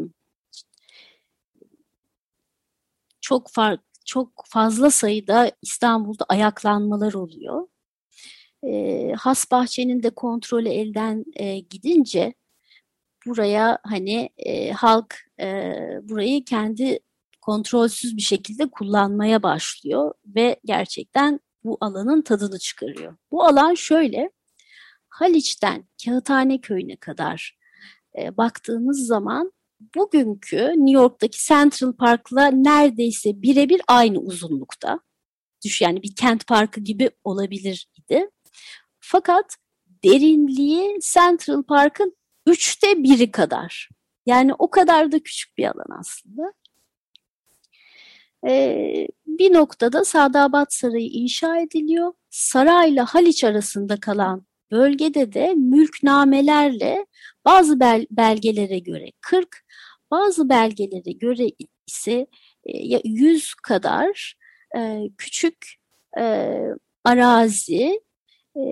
çok farklı çok fazla sayıda İstanbul'da ayaklanmalar oluyor. E, has bahçenin de kontrolü elden e, gidince buraya hani e, halk e, burayı kendi kontrolsüz bir şekilde kullanmaya başlıyor ve gerçekten bu alanın tadını çıkarıyor. Bu alan şöyle, Haliç'ten Kağıthane Köyü'ne kadar e, baktığımız zaman bugünkü New York'taki Central Park'la neredeyse birebir aynı uzunlukta. Düş yani bir kent parkı gibi olabilir idi. Fakat derinliği Central Park'ın üçte biri kadar. Yani o kadar da küçük bir alan aslında. Ee, bir noktada Sadabat Sarayı inşa ediliyor. Sarayla Haliç arasında kalan bölgede de mülknamelerle bazı bel belgelere göre 40, Bazı belgelere göre ise e, 100 kadar e, küçük e, arazi e,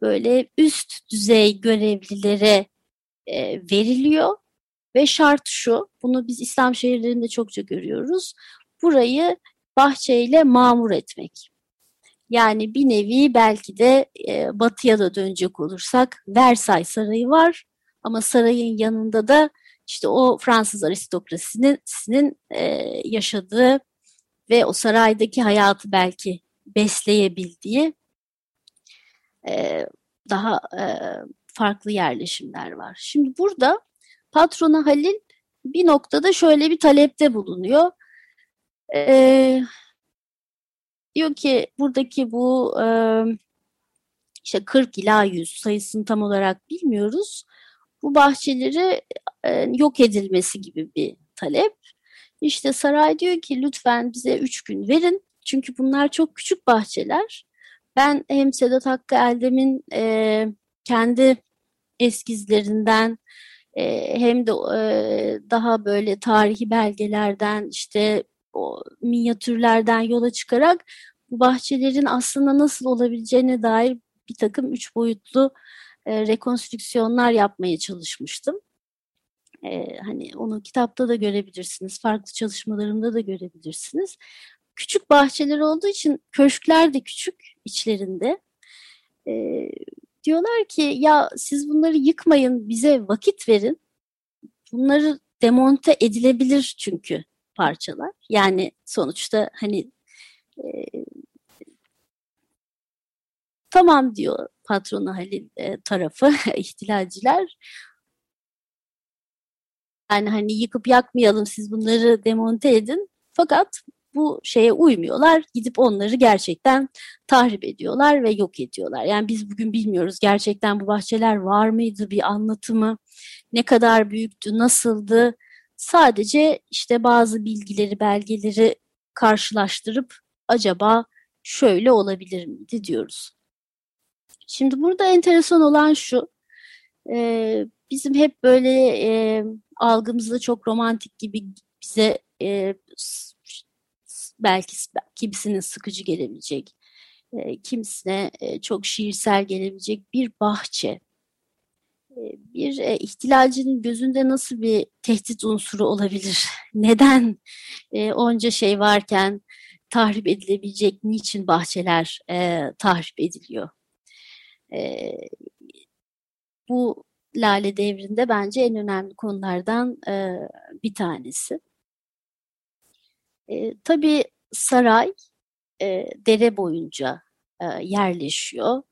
böyle üst düzey görevlilere e, veriliyor ve şart şu, bunu biz İslam şehirlerinde çokça görüyoruz, burayı bahçeyle mamur etmek. Yani bir nevi belki de e, batıya da dönecek olursak Versailles Sarayı var ama sarayın yanında da işte o Fransız aristokrasinin e, yaşadığı ve o saraydaki hayatı belki besleyebildiği e, daha e, farklı yerleşimler var. Şimdi burada patrona Halil bir noktada şöyle bir talepte bulunuyor. E, diyor ki buradaki bu e, işte 40 ila 100 sayısını tam olarak bilmiyoruz. Bu bahçeleri e, yok edilmesi gibi bir talep. İşte saray diyor ki lütfen bize üç gün verin. Çünkü bunlar çok küçük bahçeler. Ben hem Sedat Hakkı Eldem'in e, kendi eskizlerinden e, hem de e, daha böyle tarihi belgelerden işte o minyatürlerden yola çıkarak bu bahçelerin aslında nasıl olabileceğine dair bir takım üç boyutlu e, rekonstrüksiyonlar yapmaya çalışmıştım. E, hani onu kitapta da görebilirsiniz, farklı çalışmalarımda da görebilirsiniz. Küçük bahçeler olduğu için köşkler de küçük içlerinde. E, diyorlar ki ya siz bunları yıkmayın, bize vakit verin. Bunları demonte edilebilir çünkü parçalar. Yani sonuçta hani e, tamam diyor patronu Halil e, tarafı ihtilalciler. Yani hani yıkıp yakmayalım siz bunları demonte edin. Fakat bu şeye uymuyorlar. Gidip onları gerçekten tahrip ediyorlar ve yok ediyorlar. Yani biz bugün bilmiyoruz gerçekten bu bahçeler var mıydı bir anlatımı, ne kadar büyüktü, nasıldı. Sadece işte bazı bilgileri, belgeleri karşılaştırıp acaba şöyle olabilir miydi diyoruz. Şimdi burada enteresan olan şu, e, bizim hep böyle e, algımızda çok romantik gibi bize e, belki kimisinin sıkıcı gelebilecek, e, kimisine e, çok şiirsel gelebilecek bir bahçe. E, bir e, ihtilalcinin gözünde nasıl bir tehdit unsuru olabilir? Neden e, onca şey varken tahrip edilebilecek, niçin bahçeler e, tahrip ediliyor? E, bu Lale devrinde bence en önemli konulardan bir tanesi. Tabii saray dere boyunca yerleşiyor.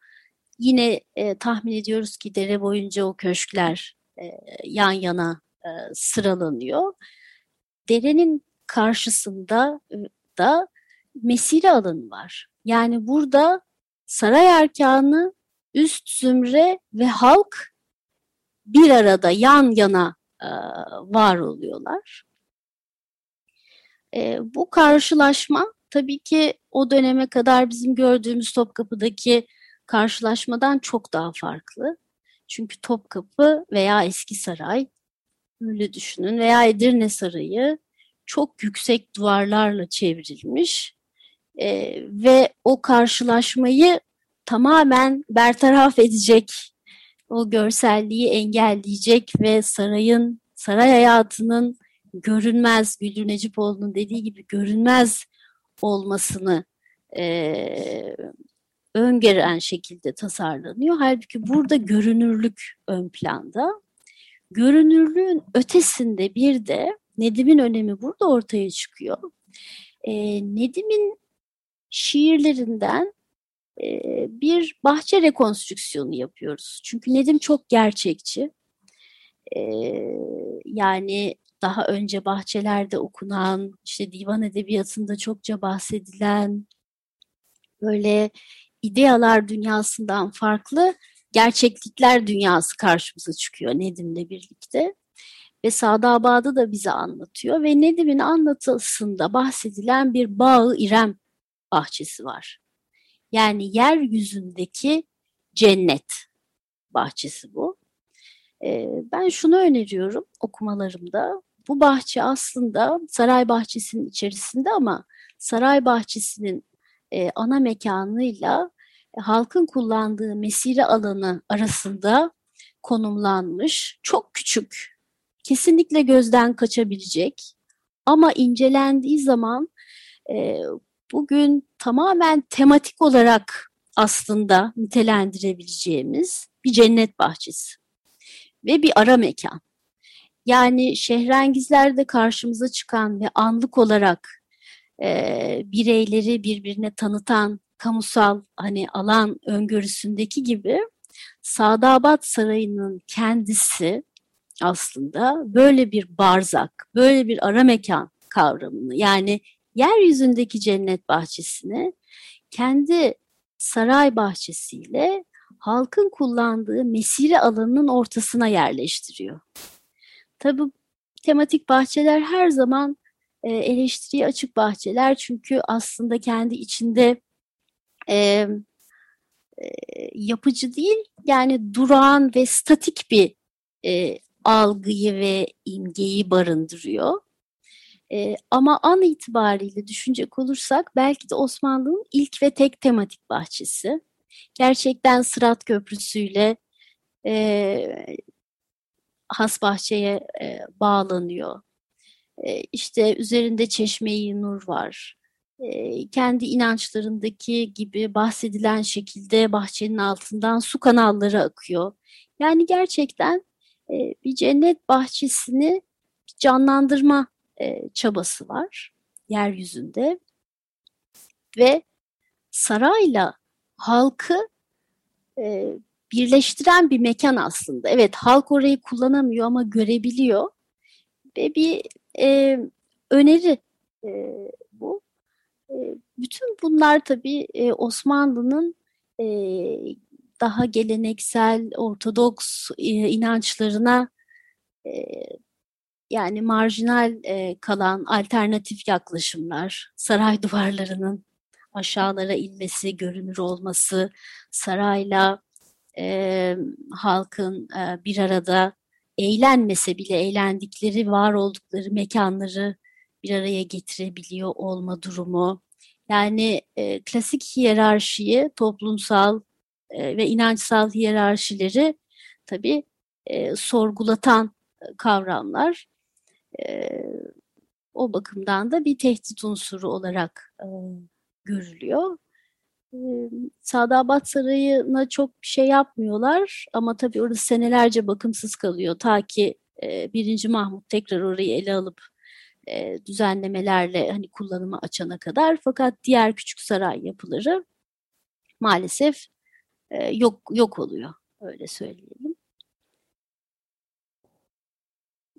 Yine e, tahmin ediyoruz ki dere boyunca o köşkler e, yan yana e, sıralanıyor. Derenin karşısında e, da mesire alanı var. Yani burada saray erkanı, üst zümre ve halk bir arada yan yana e, var oluyorlar. E, bu karşılaşma tabii ki o döneme kadar bizim gördüğümüz Topkapı'daki karşılaşmadan çok daha farklı. Çünkü Topkapı veya Eski Saray, öyle düşünün veya Edirne Sarayı çok yüksek duvarlarla çevrilmiş e, ve o karşılaşmayı tamamen bertaraf edecek, o görselliği engelleyecek ve sarayın, saray hayatının görünmez, Güldür Necipoğlu'nun dediği gibi görünmez olmasını e, öngören şekilde tasarlanıyor. Halbuki burada görünürlük ön planda. Görünürlüğün ötesinde bir de Nedim'in önemi burada ortaya çıkıyor. E, Nedim'in şiirlerinden e, bir bahçe rekonstrüksiyonu yapıyoruz. Çünkü Nedim çok gerçekçi. E, yani daha önce bahçelerde okunan, işte divan edebiyatında çokça bahsedilen böyle idealar dünyasından farklı gerçeklikler dünyası karşımıza çıkıyor Nedim'le birlikte. Ve Sadabad'ı da bize anlatıyor ve Nedim'in anlatısında bahsedilen bir bağı İrem bahçesi var. Yani yeryüzündeki cennet bahçesi bu. Ee, ben şunu öneriyorum okumalarımda. bu bahçe aslında saray bahçesinin içerisinde ama saray bahçesinin e, ana mekanıyla halkın kullandığı mesire alanı arasında konumlanmış. Çok küçük, kesinlikle gözden kaçabilecek ama incelendiği zaman e, bugün tamamen tematik olarak aslında nitelendirebileceğimiz bir cennet bahçesi ve bir ara mekan. Yani şehrengizlerde karşımıza çıkan ve anlık olarak e, bireyleri birbirine tanıtan kamusal hani alan öngörüsündeki gibi Sadabat Sarayı'nın kendisi aslında böyle bir barzak, böyle bir ara mekan kavramını yani yeryüzündeki cennet bahçesini kendi saray bahçesiyle halkın kullandığı mesire alanının ortasına yerleştiriyor. Tabi tematik bahçeler her zaman e, eleştiriye açık bahçeler çünkü aslında kendi içinde e, yapıcı değil yani durağan ve statik bir e, algıyı ve imgeyi barındırıyor. E, ama an itibariyle düşünecek olursak belki de Osmanlı'nın ilk ve tek tematik bahçesi. Gerçekten Sırat Köprüsü'yle e, has bahçeye e, bağlanıyor. E, işte üzerinde çeşmeyi nur var. Kendi inançlarındaki gibi bahsedilen şekilde bahçenin altından su kanalları akıyor. Yani gerçekten bir cennet bahçesini canlandırma çabası var yeryüzünde ve sarayla halkı birleştiren bir mekan aslında. Evet halk orayı kullanamıyor ama görebiliyor ve bir öneri bütün bunlar tabii e, Osmanlı'nın e, daha geleneksel, ortodoks e, inançlarına yani marjinal kalan alternatif yaklaşımlar, saray duvarlarının aşağılara inmesi, görünür olması, sarayla e, halkın e, bir arada eğlenmese bile eğlendikleri, var oldukları mekanları bir araya getirebiliyor olma durumu. Yani e, klasik hiyerarşiyi, toplumsal e, ve inançsal hiyerarşileri tabii e, sorgulatan kavramlar. E, o bakımdan da bir tehdit unsuru olarak e, görülüyor. E, Sadabat Sarayı'na çok bir şey yapmıyorlar ama tabii orası senelerce bakımsız kalıyor. Ta ki e, 1. Mahmut tekrar orayı ele alıp e, düzenlemelerle hani kullanıma açana kadar. Fakat diğer küçük saray yapıları maalesef e, yok yok oluyor öyle söyleyelim.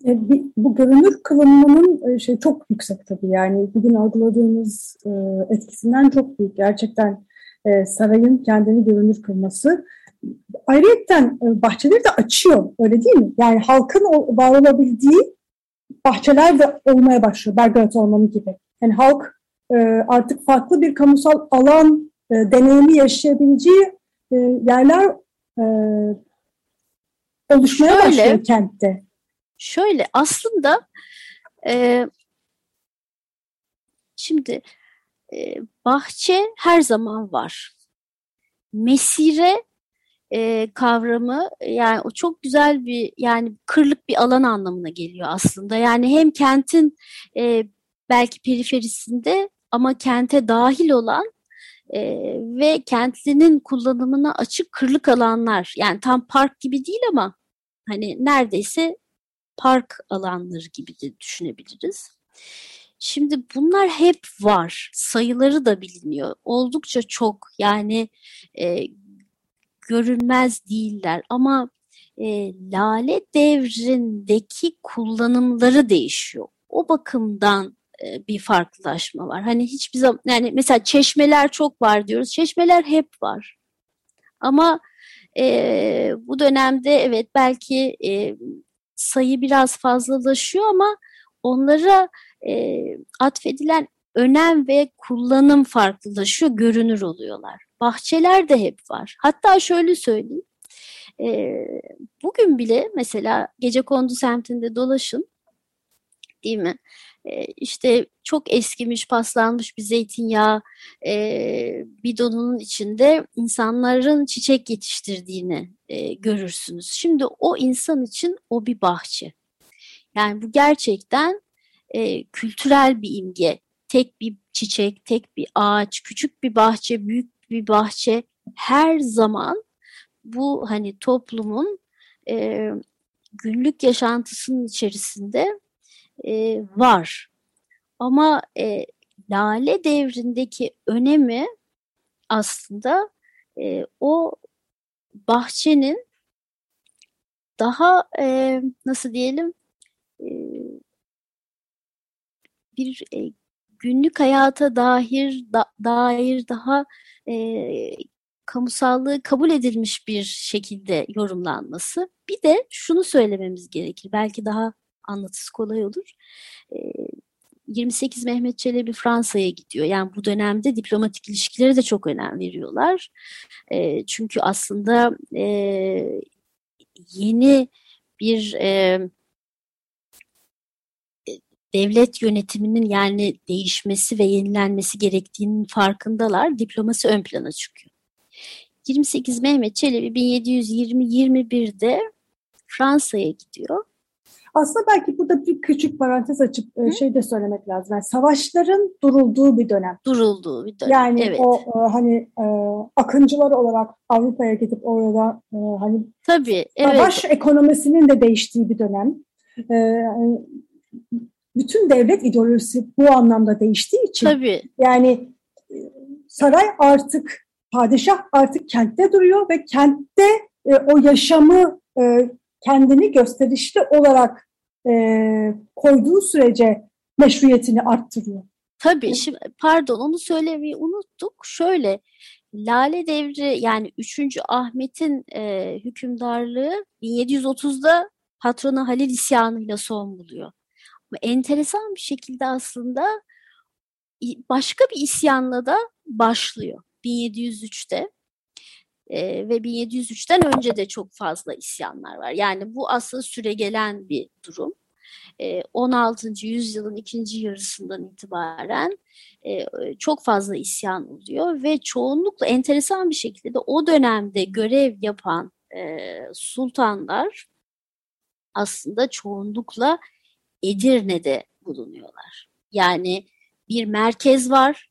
E, bu görünür kılınmanın e, şey çok yüksek tabii yani bugün algıladığımız e, etkisinden çok büyük gerçekten sarayın kendini görünür kılması. Ayrıyeten bahçeleri de açıyor öyle değil mi? Yani halkın var olabildiği bahçeler de olmaya başlıyor Belgrad Ormanı gibi. Yani halk artık farklı bir kamusal alan deneyimi yaşayabileceği yerler oluşmaya Şöyle, başlıyor kentte. Şöyle aslında e, şimdi e, bahçe her zaman var. Mesire e, kavramı yani o çok güzel bir yani kırlık bir alan anlamına geliyor aslında. Yani hem kentin e, belki periferisinde ama kente dahil olan e, ve kentlinin kullanımına açık kırlık alanlar. Yani tam park gibi değil ama hani neredeyse park alanları gibi de düşünebiliriz. Şimdi bunlar hep var. Sayıları da biliniyor. Oldukça çok yani e, görünmez değiller ama e, lale devrindeki kullanımları değişiyor. O bakımdan e, bir farklılaşma var. Hani hiçbir zaman yani mesela çeşmeler çok var diyoruz. Çeşmeler hep var. Ama e, bu dönemde evet belki e, sayı biraz fazlalaşıyor ama onlara e, atfedilen önem ve kullanım farklılaşıyor, görünür oluyorlar. Bahçeler de hep var. Hatta şöyle söyleyeyim. E, bugün bile mesela gece kondu semtinde dolaşın. değil mi? E, işte çok eskimiş, paslanmış bir zeytinyağı e, bidonunun içinde insanların çiçek yetiştirdiğini e, görürsünüz. Şimdi o insan için o bir bahçe. Yani bu gerçekten e, kültürel bir imge. Tek bir çiçek, tek bir ağaç, küçük bir bahçe, büyük bir bahçe her zaman bu hani toplumun e, günlük yaşantısının içerisinde e, var. Ama e, lale devrindeki önemi aslında e, o bahçenin daha e, nasıl diyelim e, bir e, günlük hayata dair da, dair daha e, kamusallığı kabul edilmiş bir şekilde yorumlanması. Bir de şunu söylememiz gerekir. Belki daha anlatısı kolay olur. E, 28 Mehmet Çelebi Fransa'ya gidiyor. Yani bu dönemde diplomatik ilişkilere de çok önem veriyorlar. E, çünkü aslında e, yeni bir e, devlet yönetiminin yani değişmesi ve yenilenmesi gerektiğinin farkındalar. Diplomasi ön plana çıkıyor. 28 Mehmet Çelebi 1720-21'de Fransa'ya gidiyor. Aslında belki burada bir küçük parantez açıp e, Hı? şey de söylemek lazım. Yani savaşların durulduğu bir dönem. Durulduğu bir dönem. Yani evet. o e, hani e, akıncılar olarak Avrupa'ya gidip orada e, hani Tabii, savaş evet. ekonomisinin de değiştiği bir dönem. E, bütün devlet ideolojisi bu anlamda değiştiği için Tabii. yani e, saray artık padişah artık kentte duruyor ve kentte e, o yaşamı e, kendini gösterişli olarak e, koyduğu sürece meşruiyetini arttırıyor. Tabii şimdi pardon onu söylemeyi unuttuk. Şöyle Lale Devri yani 3. Ahmet'in e, hükümdarlığı 1730'da patrona Halil isyanıyla son buluyor. Enteresan bir şekilde aslında başka bir isyanla da başlıyor 1703'te. E, ve 1703'ten önce de çok fazla isyanlar var. Yani bu aslında süre gelen bir durum. E, 16. yüzyılın ikinci yarısından itibaren e, çok fazla isyan oluyor ve çoğunlukla enteresan bir şekilde de o dönemde görev yapan e, sultanlar aslında çoğunlukla Edirne'de bulunuyorlar. Yani bir merkez var.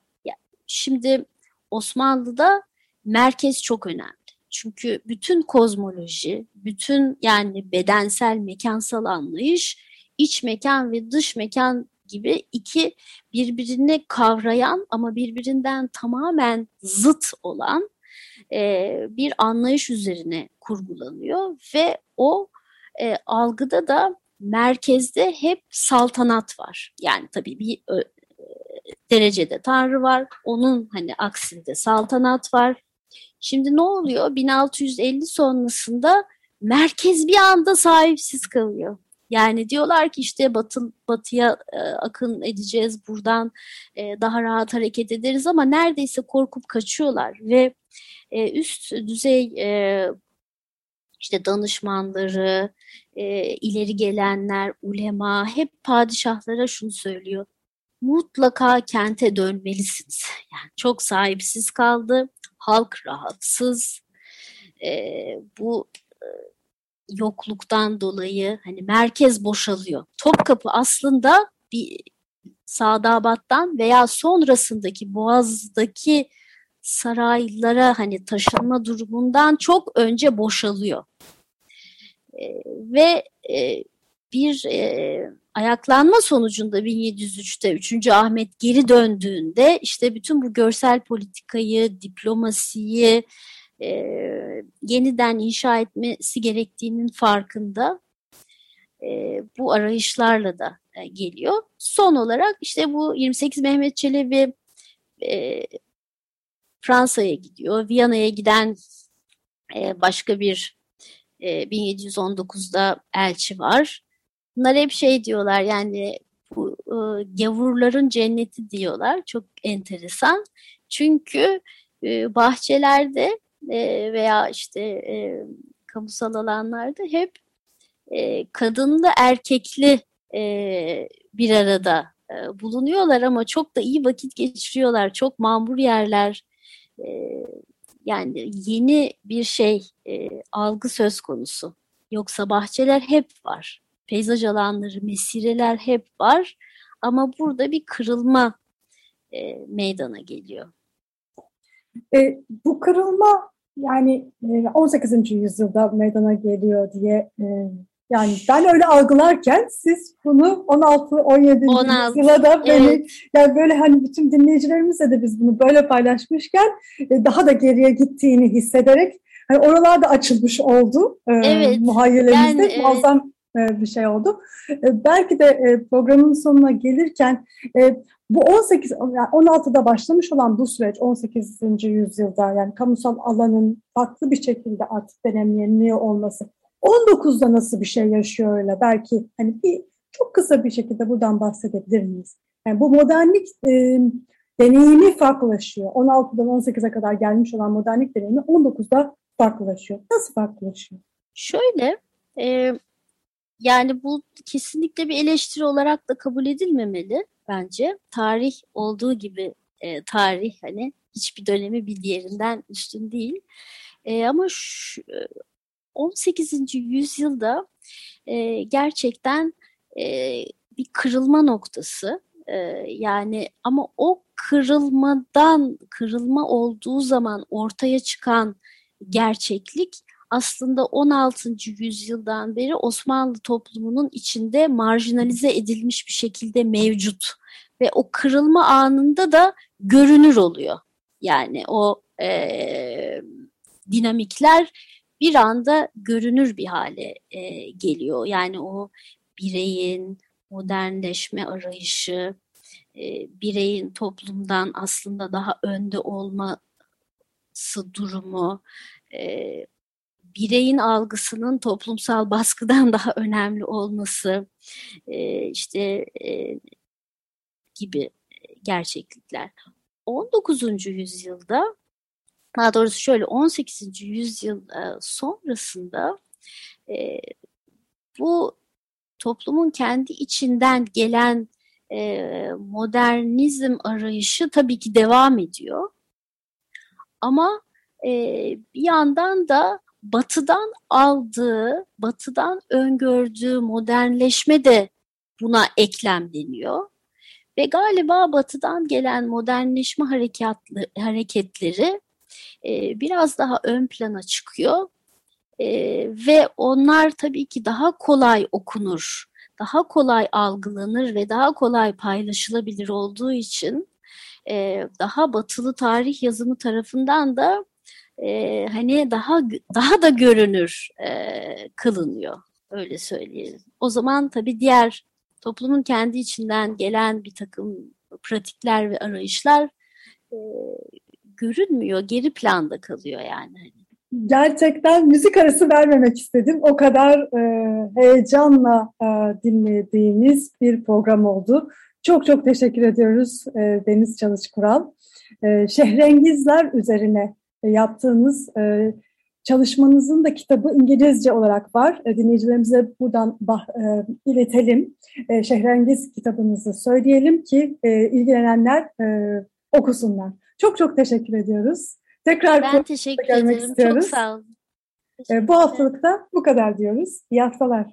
Şimdi Osmanlı'da merkez çok önemli. Çünkü bütün kozmoloji, bütün yani bedensel, mekansal anlayış, iç mekan ve dış mekan gibi iki birbirini kavrayan ama birbirinden tamamen zıt olan e, bir anlayış üzerine kurgulanıyor ve o e, algıda da merkezde hep saltanat var. Yani tabii bir e, derecede tanrı var. Onun hani aksinde saltanat var. Şimdi ne oluyor? 1650 sonrasında merkez bir anda sahipsiz kalıyor. Yani diyorlar ki işte batı, batıya e, akın edeceğiz, buradan e, daha rahat hareket ederiz ama neredeyse korkup kaçıyorlar ve e, üst düzey e, işte danışmanları, e, ileri gelenler, ulema hep padişahlara şunu söylüyor. Mutlaka kente dönmelisiniz. Yani çok sahipsiz kaldı, halk rahatsız. E, bu e, yokluktan dolayı hani merkez boşalıyor. Topkapı aslında bir Sadabat'tan veya sonrasındaki Boğaz'daki saraylara hani taşınma durumundan çok önce boşalıyor. E, ve e, bir e, ayaklanma sonucunda 1703'te 3. Ahmet geri döndüğünde işte bütün bu görsel politikayı, diplomasiyi e, yeniden inşa etmesi gerektiğinin farkında e, bu arayışlarla da e, geliyor. Son olarak işte bu 28 Mehmet Çelebi e, Fransa'ya gidiyor. Viyana'ya giden e, başka bir e, 1719'da elçi var. Bunlar hep şey diyorlar yani bu e, gavurların cenneti diyorlar. Çok enteresan. Çünkü e, bahçelerde e, veya işte e, kamusal alanlarda hep e, kadınlı erkekli e, bir arada e, bulunuyorlar ama çok da iyi vakit geçiriyorlar. Çok mamur yerler. E, yani yeni bir şey e, algı söz konusu. Yoksa bahçeler hep var. Peyzaj alanları, mesireler hep var. Ama burada bir kırılma e, meydana geliyor. E, bu kırılma yani 18. E, yüzyılda meydana geliyor diye e, yani ben öyle algılarken siz bunu 16 17. 16, yüzyıla da beni evet. yani böyle hani bütün dinleyicilerimizle de biz bunu böyle paylaşmışken e, daha da geriye gittiğini hissederek hani oralarda açılmış oldu. Evet. Muhayyelemizde yani, muazzam evet. bir şey oldu. Belki de programın sonuna gelirken bu 18 yani 16'da başlamış olan bu süreç 18. yüzyılda yani kamusal alanın farklı bir şekilde artık deneyimleniyor olması 19'da nasıl bir şey yaşıyor öyle belki hani bir çok kısa bir şekilde buradan bahsedebilir miyiz? Yani bu modernlik e, deneyimi farklılaşıyor. 16'dan 18'e kadar gelmiş olan modernlik deneyimi 19'da farklılaşıyor. Nasıl farklılaşıyor? Şöyle e, yani bu kesinlikle bir eleştiri olarak da kabul edilmemeli bence. Tarih olduğu gibi e, tarih hani hiçbir dönemi bir diğerinden üstün değil. E, ama şu, 18. yüzyılda e, gerçekten e, bir kırılma noktası. E, yani ama o kırılmadan, kırılma olduğu zaman ortaya çıkan gerçeklik aslında 16. yüzyıldan beri Osmanlı toplumunun içinde marjinalize edilmiş bir şekilde mevcut. Ve o kırılma anında da görünür oluyor. Yani o e, dinamikler bir anda görünür bir hale e, geliyor. Yani o bireyin modernleşme arayışı, e, bireyin toplumdan aslında daha önde olması durumu, e, bireyin algısının toplumsal baskıdan daha önemli olması, e, işte e, gibi gerçeklikler. 19. yüzyılda daha doğrusu şöyle 18. yüzyıl e, sonrasında e, bu toplumun kendi içinden gelen e, modernizm arayışı tabii ki devam ediyor. Ama e, bir yandan da batıdan aldığı, batıdan öngördüğü modernleşme de buna eklemleniyor. Ve galiba batıdan gelen modernleşme harekatlı, hareketleri e, biraz daha ön plana çıkıyor e, ve onlar tabii ki daha kolay okunur, daha kolay algılanır ve daha kolay paylaşılabilir olduğu için e, daha batılı tarih yazımı tarafından da hani daha daha da görünür kılınıyor öyle söyleyelim. O zaman tabii diğer toplumun kendi içinden gelen bir takım pratikler ve arayışlar görünmüyor, geri planda kalıyor yani. Gerçekten müzik arası vermemek istedim. O kadar e, heyecanla e, dinlediğimiz bir program oldu. Çok çok teşekkür ediyoruz e, Deniz Çalışkural. E, Şehrengizler üzerine yaptığınız e, çalışmanızın da kitabı İngilizce olarak var. E, dinleyicilerimize buradan bah, e, iletelim. E, Şehrengiz kitabınızı söyleyelim ki e, ilgilenenler e, okusunlar. Çok çok teşekkür ediyoruz. Tekrar ben teşekkür ederim. Istiyoruz. Çok sağ olun. Ee, bu haftalıkta bu kadar diyoruz. İyi haftalar.